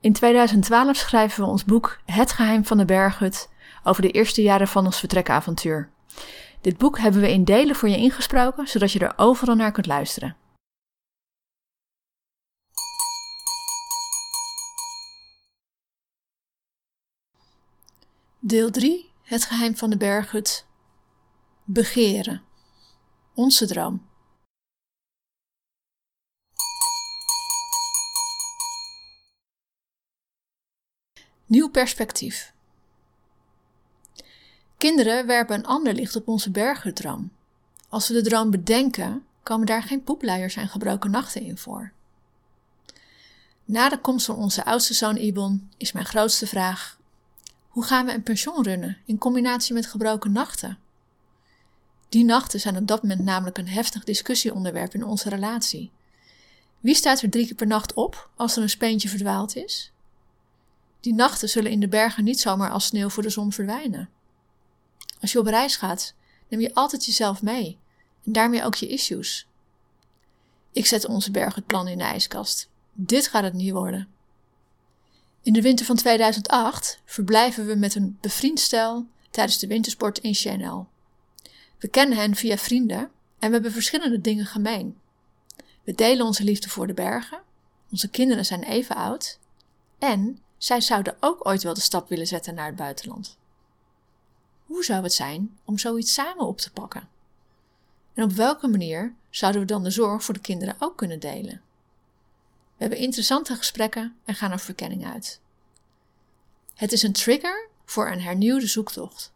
In 2012 schrijven we ons boek Het geheim van de berghut over de eerste jaren van ons vertrekavontuur. Dit boek hebben we in delen voor je ingesproken, zodat je er overal naar kunt luisteren. Deel 3: Het geheim van de berghut. Begeren. Onze droom. Nieuw perspectief. Kinderen werpen een ander licht op onze berghutdroom. Als we de droom bedenken, komen daar geen poepluiers en gebroken nachten in voor. Na de komst van onze oudste zoon Ibon is mijn grootste vraag: hoe gaan we een pension runnen in combinatie met gebroken nachten? Die nachten zijn op dat moment namelijk een heftig discussieonderwerp in onze relatie. Wie staat er drie keer per nacht op als er een speentje verdwaald is? Die nachten zullen in de bergen niet zomaar als sneeuw voor de zon verdwijnen. Als je op reis gaat, neem je altijd jezelf mee en daarmee ook je issues. Ik zet onze berghutplan in de ijskast. Dit gaat het niet worden. In de winter van 2008 verblijven we met een bevriend stel tijdens de wintersport in Chanel. We kennen hen via vrienden en we hebben verschillende dingen gemeen. We delen onze liefde voor de bergen, onze kinderen zijn even oud en zij zouden ook ooit wel de stap willen zetten naar het buitenland. Hoe zou het zijn om zoiets samen op te pakken? En op welke manier zouden we dan de zorg voor de kinderen ook kunnen delen? We hebben interessante gesprekken en gaan er verkenning uit. Het is een trigger voor een hernieuwde zoektocht.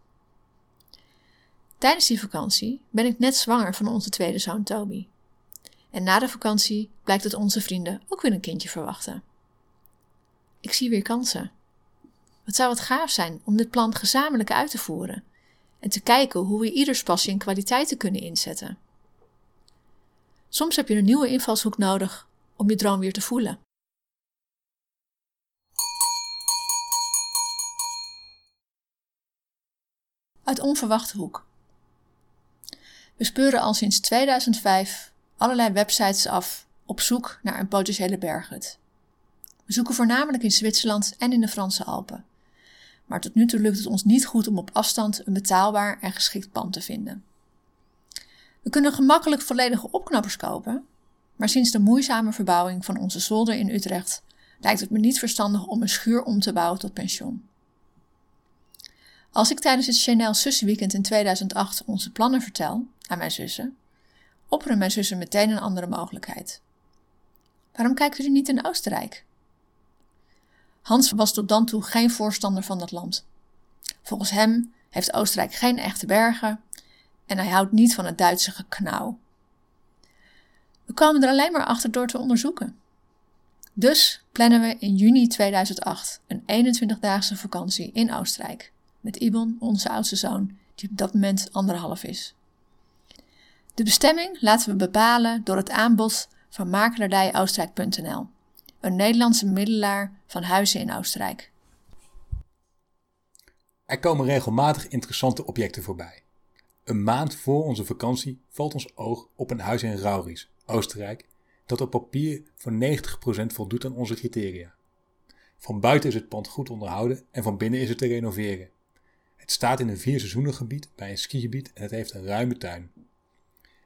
Tijdens die vakantie ben ik net zwanger van onze tweede zoon Toby. En na de vakantie blijkt dat onze vrienden ook weer een kindje verwachten. Ik zie weer kansen. Wat zou het gaaf zijn om dit plan gezamenlijk uit te voeren en te kijken hoe we ieders passie en kwaliteiten kunnen inzetten. Soms heb je een nieuwe invalshoek nodig om je droom weer te voelen. Uit onverwachte hoek. We speuren al sinds 2005 allerlei websites af op zoek naar een potentiële berghut. We zoeken voornamelijk in Zwitserland en in de Franse Alpen. Maar tot nu toe lukt het ons niet goed om op afstand een betaalbaar en geschikt pand te vinden. We kunnen gemakkelijk volledige opknappers kopen, maar sinds de moeizame verbouwing van onze zolder in Utrecht lijkt het me niet verstandig om een schuur om te bouwen tot pension. Als ik tijdens het Chanel Zussenweekend in 2008 onze plannen vertel aan mijn zussen, opperen mijn zussen meteen een andere mogelijkheid. Waarom kijken jullie niet in Oostenrijk? Hans was tot dan toe geen voorstander van dat land. Volgens hem heeft Oostenrijk geen echte bergen en hij houdt niet van het Duitse geknauw. We komen er alleen maar achter door te onderzoeken. Dus plannen we in juni 2008 een 21-daagse vakantie in Oostenrijk met Ibon, onze oudste zoon, die op dat moment anderhalf is. De bestemming laten we bepalen door het aanbod van makelaardijoostenrijk.nl een Nederlandse middelaar van huizen in Oostenrijk. Er komen regelmatig interessante objecten voorbij. Een maand voor onze vakantie valt ons oog op een huis in Rauris, Oostenrijk, dat op papier voor 90% voldoet aan onze criteria. Van buiten is het pand goed onderhouden en van binnen is het te renoveren. Het staat in een vierseizoenengebied bij een skigebied en het heeft een ruime tuin.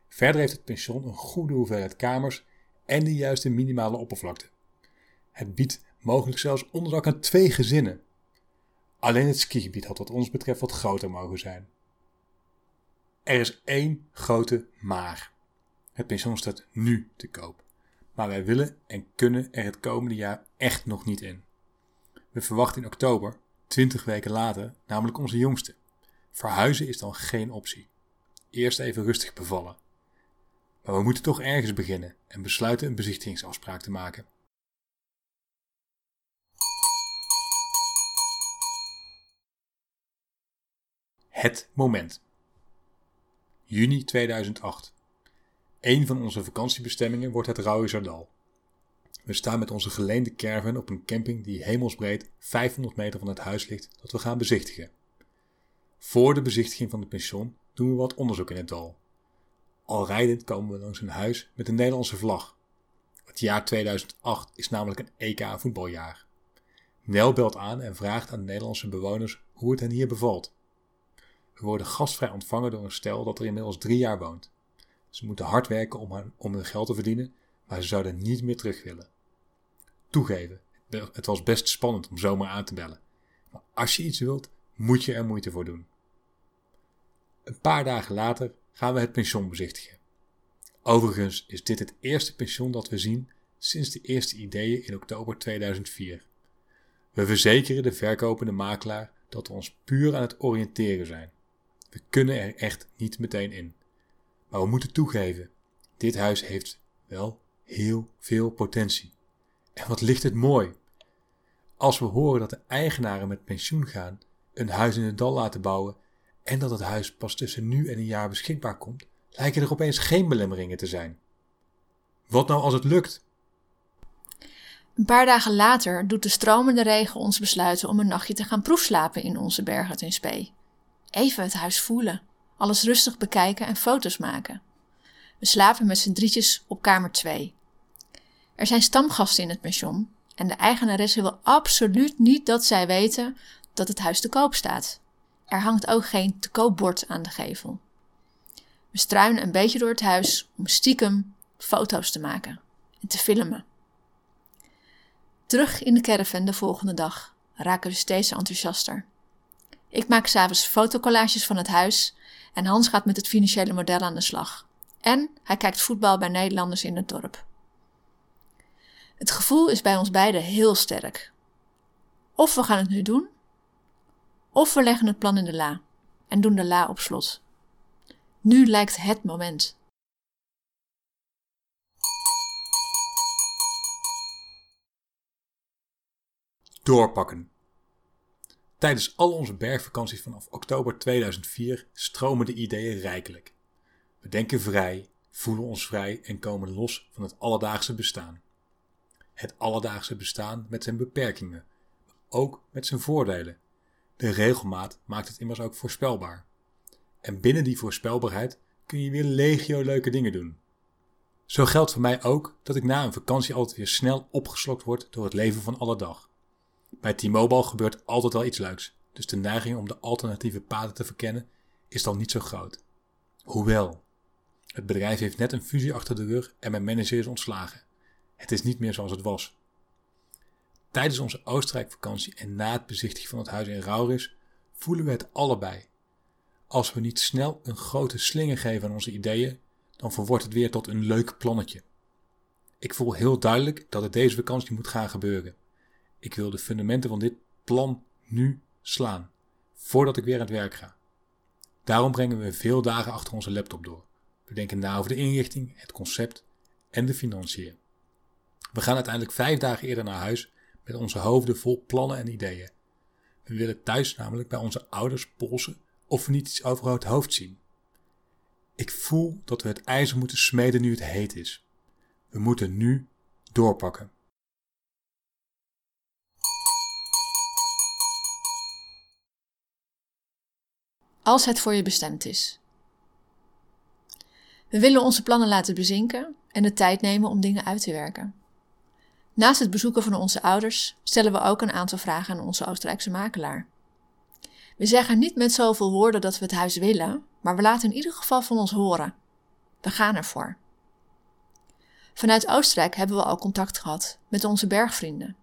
Verder heeft het pension een goede hoeveelheid kamers en de juiste minimale oppervlakte. Het biedt mogelijk zelfs onderdak aan twee gezinnen. Alleen het skigebied had wat ons betreft wat groter mogen zijn. Er is één grote maar. Het pension staat nu te koop. Maar wij willen en kunnen er het komende jaar echt nog niet in. We verwachten in oktober, 20 weken later, namelijk onze jongste. Verhuizen is dan geen optie. Eerst even rustig bevallen. Maar we moeten toch ergens beginnen en besluiten een bezichtigingsafspraak te maken. Het moment. Juni 2008. Een van onze vakantiebestemmingen wordt het Rauwezerdal. We staan met onze geleende caravan op een camping die hemelsbreed 500 meter van het huis ligt dat we gaan bezichtigen. Voor de bezichtiging van het pension doen we wat onderzoek in het dal. Al rijdend komen we langs een huis met een Nederlandse vlag. Het jaar 2008 is namelijk een EK voetbaljaar. Nel belt aan en vraagt aan de Nederlandse bewoners hoe het hen hier bevalt. We worden gastvrij ontvangen door een stel dat er inmiddels drie jaar woont. Ze moeten hard werken om, om hun geld te verdienen, maar ze zouden niet meer terug willen. Toegeven, het was best spannend om zomaar aan te bellen. Maar als je iets wilt, moet je er moeite voor doen. Een paar dagen later gaan we het pension bezichtigen. Overigens is dit het eerste pension dat we zien sinds de eerste ideeën in oktober 2004. We verzekeren de verkopende makelaar dat we ons puur aan het oriënteren zijn. We kunnen er echt niet meteen in. Maar we moeten toegeven, dit huis heeft wel heel veel potentie. En wat ligt het mooi. Als we horen dat de eigenaren met pensioen gaan, een huis in het dal laten bouwen en dat het huis pas tussen nu en een jaar beschikbaar komt, lijken er opeens geen belemmeringen te zijn. Wat nou als het lukt? Een paar dagen later doet de stromende regen ons besluiten om een nachtje te gaan proefslapen in onze berghut in Spee. Even het huis voelen, alles rustig bekijken en foto's maken. We slapen met z'n drietjes op kamer 2. Er zijn stamgasten in het pension en de eigenaresse wil absoluut niet dat zij weten dat het huis te koop staat. Er hangt ook geen te koopbord aan de gevel. We struinen een beetje door het huis om stiekem foto's te maken en te filmen. Terug in de caravan de volgende dag raken we steeds enthousiaster. Ik maak s'avonds fotocollages van het huis en Hans gaat met het financiële model aan de slag. En hij kijkt voetbal bij Nederlanders in het dorp. Het gevoel is bij ons beiden heel sterk. Of we gaan het nu doen, of we leggen het plan in de la en doen de la op slot. Nu lijkt het moment. Doorpakken. Tijdens al onze bergvakanties vanaf oktober 2004 stromen de ideeën rijkelijk. We denken vrij, voelen ons vrij en komen los van het alledaagse bestaan. Het alledaagse bestaan met zijn beperkingen, maar ook met zijn voordelen. De regelmaat maakt het immers ook voorspelbaar. En binnen die voorspelbaarheid kun je weer legio leuke dingen doen. Zo geldt voor mij ook dat ik na een vakantie altijd weer snel opgeslokt word door het leven van alle dag. Bij T-Mobile gebeurt altijd wel iets leuks, dus de neiging om de alternatieve paden te verkennen is dan niet zo groot. Hoewel, het bedrijf heeft net een fusie achter de rug en mijn manager is ontslagen. Het is niet meer zoals het was. Tijdens onze Oostenrijk-vakantie en na het bezichtigen van het huis in Rauris voelen we het allebei. Als we niet snel een grote slinger geven aan onze ideeën, dan verwordt het weer tot een leuk plannetje. Ik voel heel duidelijk dat het deze vakantie moet gaan gebeuren. Ik wil de fundamenten van dit plan nu slaan, voordat ik weer aan het werk ga. Daarom brengen we veel dagen achter onze laptop door. We denken na over de inrichting, het concept en de financiën. We gaan uiteindelijk vijf dagen eerder naar huis met onze hoofden vol plannen en ideeën. We willen thuis namelijk bij onze ouders polsen of we niet iets over het hoofd zien. Ik voel dat we het ijzer moeten smeden nu het heet is. We moeten nu doorpakken. Als het voor je bestemd is. We willen onze plannen laten bezinken en de tijd nemen om dingen uit te werken. Naast het bezoeken van onze ouders stellen we ook een aantal vragen aan onze Oostenrijkse makelaar. We zeggen niet met zoveel woorden dat we het huis willen, maar we laten in ieder geval van ons horen. We gaan ervoor. Vanuit Oostenrijk hebben we al contact gehad met onze bergvrienden,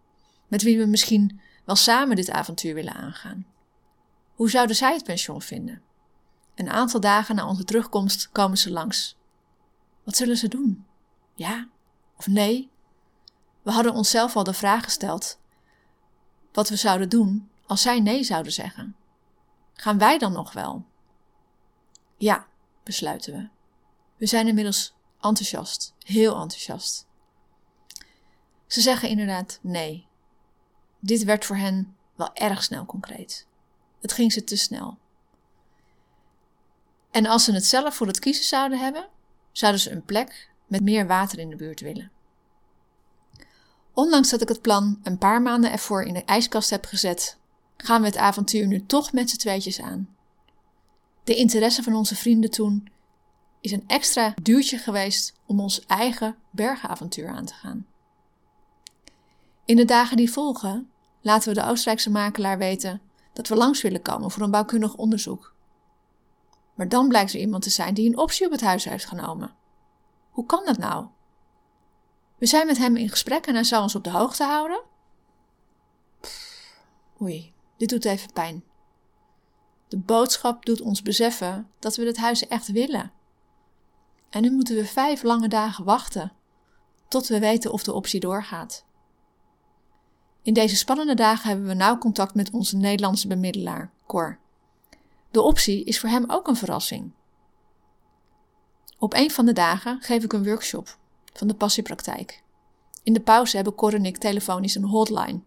met wie we misschien wel samen dit avontuur willen aangaan. Hoe zouden zij het pension vinden? Een aantal dagen na onze terugkomst komen ze langs. Wat zullen ze doen? Ja of nee? We hadden onszelf al de vraag gesteld wat we zouden doen als zij nee zouden zeggen. Gaan wij dan nog wel? Ja, besluiten we. We zijn inmiddels enthousiast, heel enthousiast. Ze zeggen inderdaad nee. Dit werd voor hen wel erg snel concreet. Het ging ze te snel. En als ze het zelf voor het kiezen zouden hebben, zouden ze een plek met meer water in de buurt willen. Ondanks dat ik het plan een paar maanden ervoor in de ijskast heb gezet, gaan we het avontuur nu toch met z'n tweetjes aan. De interesse van onze vrienden toen is een extra duurtje geweest om ons eigen bergavontuur aan te gaan. In de dagen die volgen laten we de Oostenrijkse makelaar weten dat we langs willen komen voor een bouwkundig onderzoek. Maar dan blijkt er iemand te zijn die een optie op het huis heeft genomen. Hoe kan dat nou? We zijn met hem in gesprek en hij zal ons op de hoogte houden. oei, dit doet even pijn. De boodschap doet ons beseffen dat we het huis echt willen. En nu moeten we vijf lange dagen wachten tot we weten of de optie doorgaat. In deze spannende dagen hebben we nauw contact met onze Nederlandse bemiddelaar, Cor. De optie is voor hem ook een verrassing. Op een van de dagen geef ik een workshop van de passiepraktijk. In de pauze hebben Cor en ik telefonisch een hotline.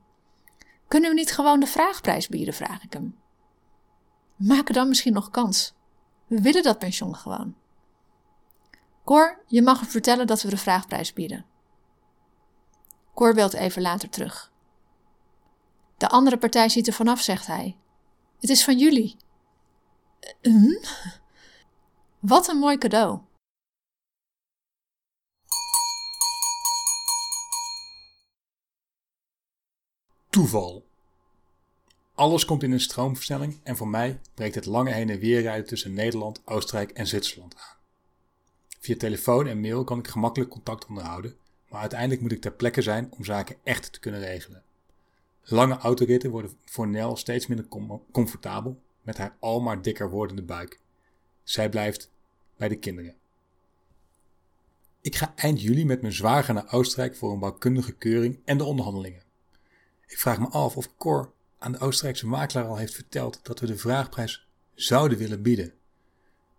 Kunnen we niet gewoon de vraagprijs bieden, vraag ik hem. We maken dan misschien nog kans. We willen dat pensioen gewoon. Cor, je mag hem vertellen dat we de vraagprijs bieden. Cor belt even later terug. De andere partij ziet er vanaf, zegt hij. Het is van jullie. Hm? Wat een mooi cadeau. Toeval. Alles komt in een stroomversnelling en voor mij breekt het lange heen en weer rijden tussen Nederland, Oostenrijk en Zwitserland aan. Via telefoon en mail kan ik gemakkelijk contact onderhouden, maar uiteindelijk moet ik ter plekke zijn om zaken echt te kunnen regelen. Lange autoritten worden voor Nel steeds minder comfortabel met haar almaar dikker wordende buik. Zij blijft bij de kinderen. Ik ga eind juli met mijn zwager naar Oostenrijk voor een bouwkundige keuring en de onderhandelingen. Ik vraag me af of Cor aan de Oostenrijkse makelaar al heeft verteld dat we de vraagprijs zouden willen bieden.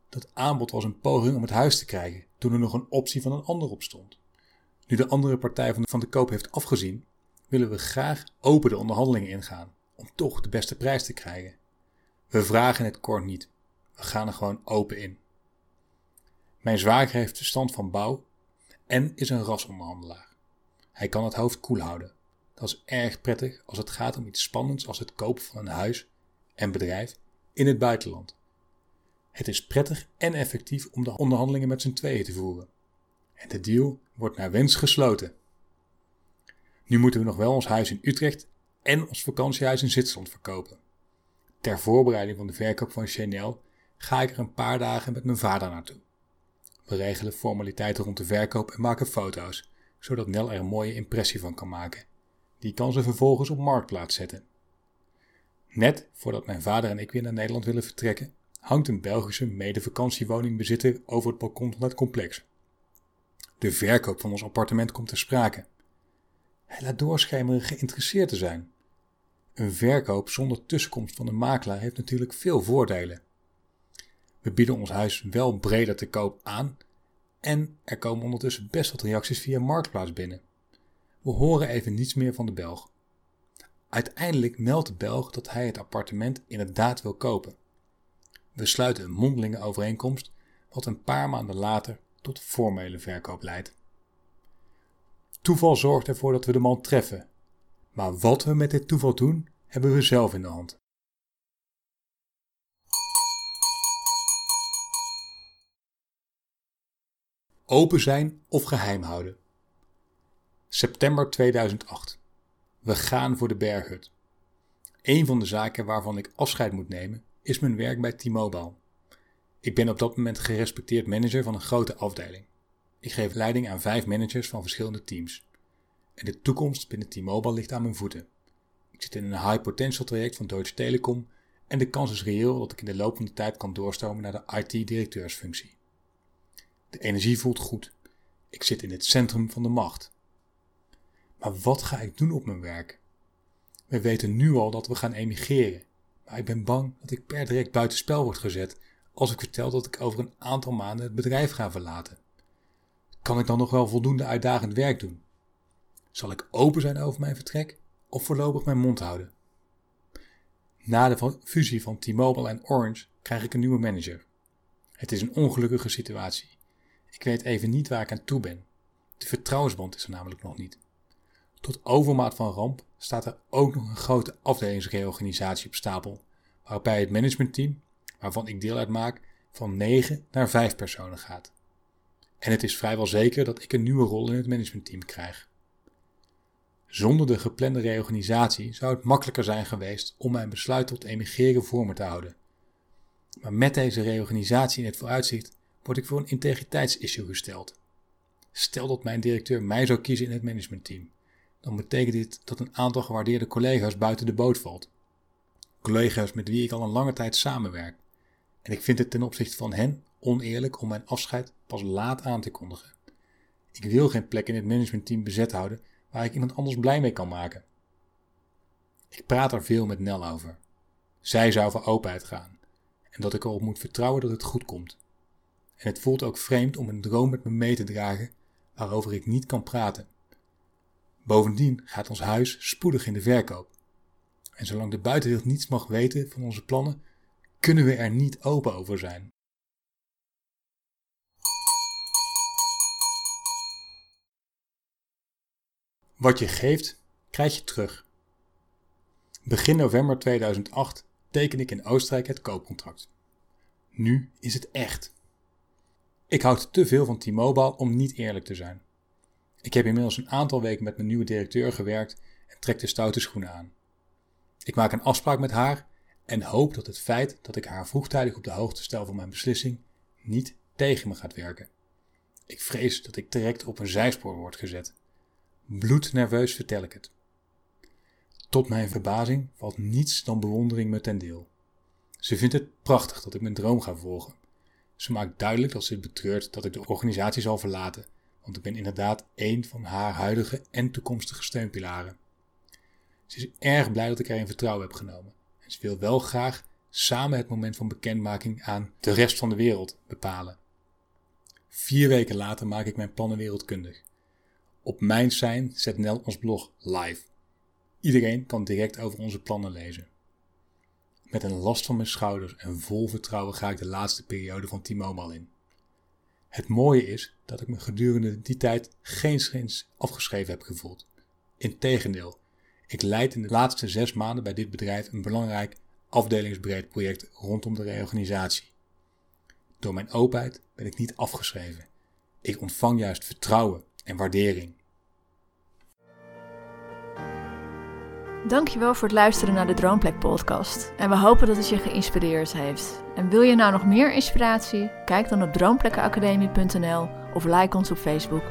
Dat aanbod was een poging om het huis te krijgen toen er nog een optie van een ander op stond. Nu de andere partij van de, van de koop heeft afgezien, willen we graag open de onderhandelingen ingaan om toch de beste prijs te krijgen. We vragen het kort niet. We gaan er gewoon open in. Mijn zwager heeft verstand van bouw en is een rasonderhandelaar. Hij kan het hoofd koel houden. Dat is erg prettig als het gaat om iets spannends als het kopen van een huis en bedrijf in het buitenland. Het is prettig en effectief om de onderhandelingen met z'n tweeën te voeren. En de deal wordt naar wens gesloten. Nu moeten we nog wel ons huis in Utrecht en ons vakantiehuis in Zwitserland verkopen. Ter voorbereiding van de verkoop van Chanel ga ik er een paar dagen met mijn vader naartoe. We regelen formaliteiten rond de verkoop en maken foto's, zodat Nel er een mooie impressie van kan maken. Die kan ze vervolgens op marktplaats zetten. Net voordat mijn vader en ik weer naar Nederland willen vertrekken, hangt een Belgische mede-vakantiewoningbesitter over het balkon van het complex. De verkoop van ons appartement komt ter sprake. Hij laat doorschemeren geïnteresseerd te zijn. Een verkoop zonder tussenkomst van de makelaar heeft natuurlijk veel voordelen. We bieden ons huis wel breder te koop aan en er komen ondertussen best wat reacties via Marktplaats binnen. We horen even niets meer van de Belg. Uiteindelijk meldt de Belg dat hij het appartement inderdaad wil kopen. We sluiten een mondelinge overeenkomst, wat een paar maanden later tot formele verkoop leidt. Toeval zorgt ervoor dat we de man treffen. Maar wat we met dit toeval doen, hebben we zelf in de hand. Open zijn of geheim houden. September 2008. We gaan voor de berghut. Een van de zaken waarvan ik afscheid moet nemen is mijn werk bij T-Mobile. Ik ben op dat moment gerespecteerd manager van een grote afdeling. Ik geef leiding aan vijf managers van verschillende teams. En de toekomst binnen T-Mobile ligt aan mijn voeten. Ik zit in een high potential traject van Deutsche Telekom en de kans is reëel dat ik in de loop van de tijd kan doorstromen naar de IT-directeursfunctie. De energie voelt goed. Ik zit in het centrum van de macht. Maar wat ga ik doen op mijn werk? We weten nu al dat we gaan emigreren, maar ik ben bang dat ik per direct buitenspel word gezet als ik vertel dat ik over een aantal maanden het bedrijf ga verlaten. Kan ik dan nog wel voldoende uitdagend werk doen? Zal ik open zijn over mijn vertrek of voorlopig mijn mond houden? Na de fusie van T-Mobile en Orange krijg ik een nieuwe manager. Het is een ongelukkige situatie. Ik weet even niet waar ik aan toe ben. De vertrouwensband is er namelijk nog niet. Tot overmaat van ramp staat er ook nog een grote afdelingsreorganisatie op stapel, waarbij het managementteam, waarvan ik deel uitmaak, van 9 naar 5 personen gaat. En het is vrijwel zeker dat ik een nieuwe rol in het managementteam krijg. Zonder de geplande reorganisatie zou het makkelijker zijn geweest om mijn besluit tot emigreren voor me te houden. Maar met deze reorganisatie in het vooruitzicht word ik voor een integriteitsissue gesteld. Stel dat mijn directeur mij zou kiezen in het managementteam, dan betekent dit dat een aantal gewaardeerde collega's buiten de boot valt. Collega's met wie ik al een lange tijd samenwerk. En ik vind het ten opzichte van hen oneerlijk om mijn afscheid pas laat aan te kondigen. Ik wil geen plek in het managementteam bezet houden waar ik iemand anders blij mee kan maken. Ik praat er veel met Nel over. Zij zou voor openheid gaan en dat ik erop moet vertrouwen dat het goed komt. En het voelt ook vreemd om een droom met me mee te dragen waarover ik niet kan praten. Bovendien gaat ons huis spoedig in de verkoop. En zolang de buitenwereld niets mag weten van onze plannen, kunnen we er niet open over zijn. Wat je geeft, krijg je terug. Begin november 2008 teken ik in Oostenrijk het koopcontract. Nu is het echt. Ik houd te veel van T-Mobile om niet eerlijk te zijn. Ik heb inmiddels een aantal weken met mijn nieuwe directeur gewerkt en trek de stoute schoenen aan. Ik maak een afspraak met haar en hoop dat het feit dat ik haar vroegtijdig op de hoogte stel van mijn beslissing niet tegen me gaat werken. Ik vrees dat ik direct op een zijspoor word gezet. Bloednerveus vertel ik het. Tot mijn verbazing valt niets dan bewondering me ten deel. Ze vindt het prachtig dat ik mijn droom ga volgen. Ze maakt duidelijk dat ze het betreurt dat ik de organisatie zal verlaten, want ik ben inderdaad één van haar huidige en toekomstige steunpilaren. Ze is erg blij dat ik haar in vertrouwen heb genomen en ze wil wel graag samen het moment van bekendmaking aan de rest van de wereld bepalen. Vier weken later maak ik mijn plannen wereldkundig. Op mijn zijn Nel ons blog live. Iedereen kan direct over onze plannen lezen. Met een last van mijn schouders en vol vertrouwen ga ik de laatste periode van T-Mobile in. Het mooie is dat ik me gedurende die tijd geen schins afgeschreven heb gevoeld. Integendeel, ik leid in de laatste zes maanden bij dit bedrijf een belangrijk afdelingsbreed project rondom de reorganisatie. Door mijn openheid ben ik niet afgeschreven. Ik ontvang juist vertrouwen en waardering. Dankjewel voor het luisteren naar de Droomplek podcast. En we hopen dat het je geïnspireerd heeft. En wil je nou nog meer inspiratie? Kijk dan op droomplekkenacademie.nl of like ons op Facebook.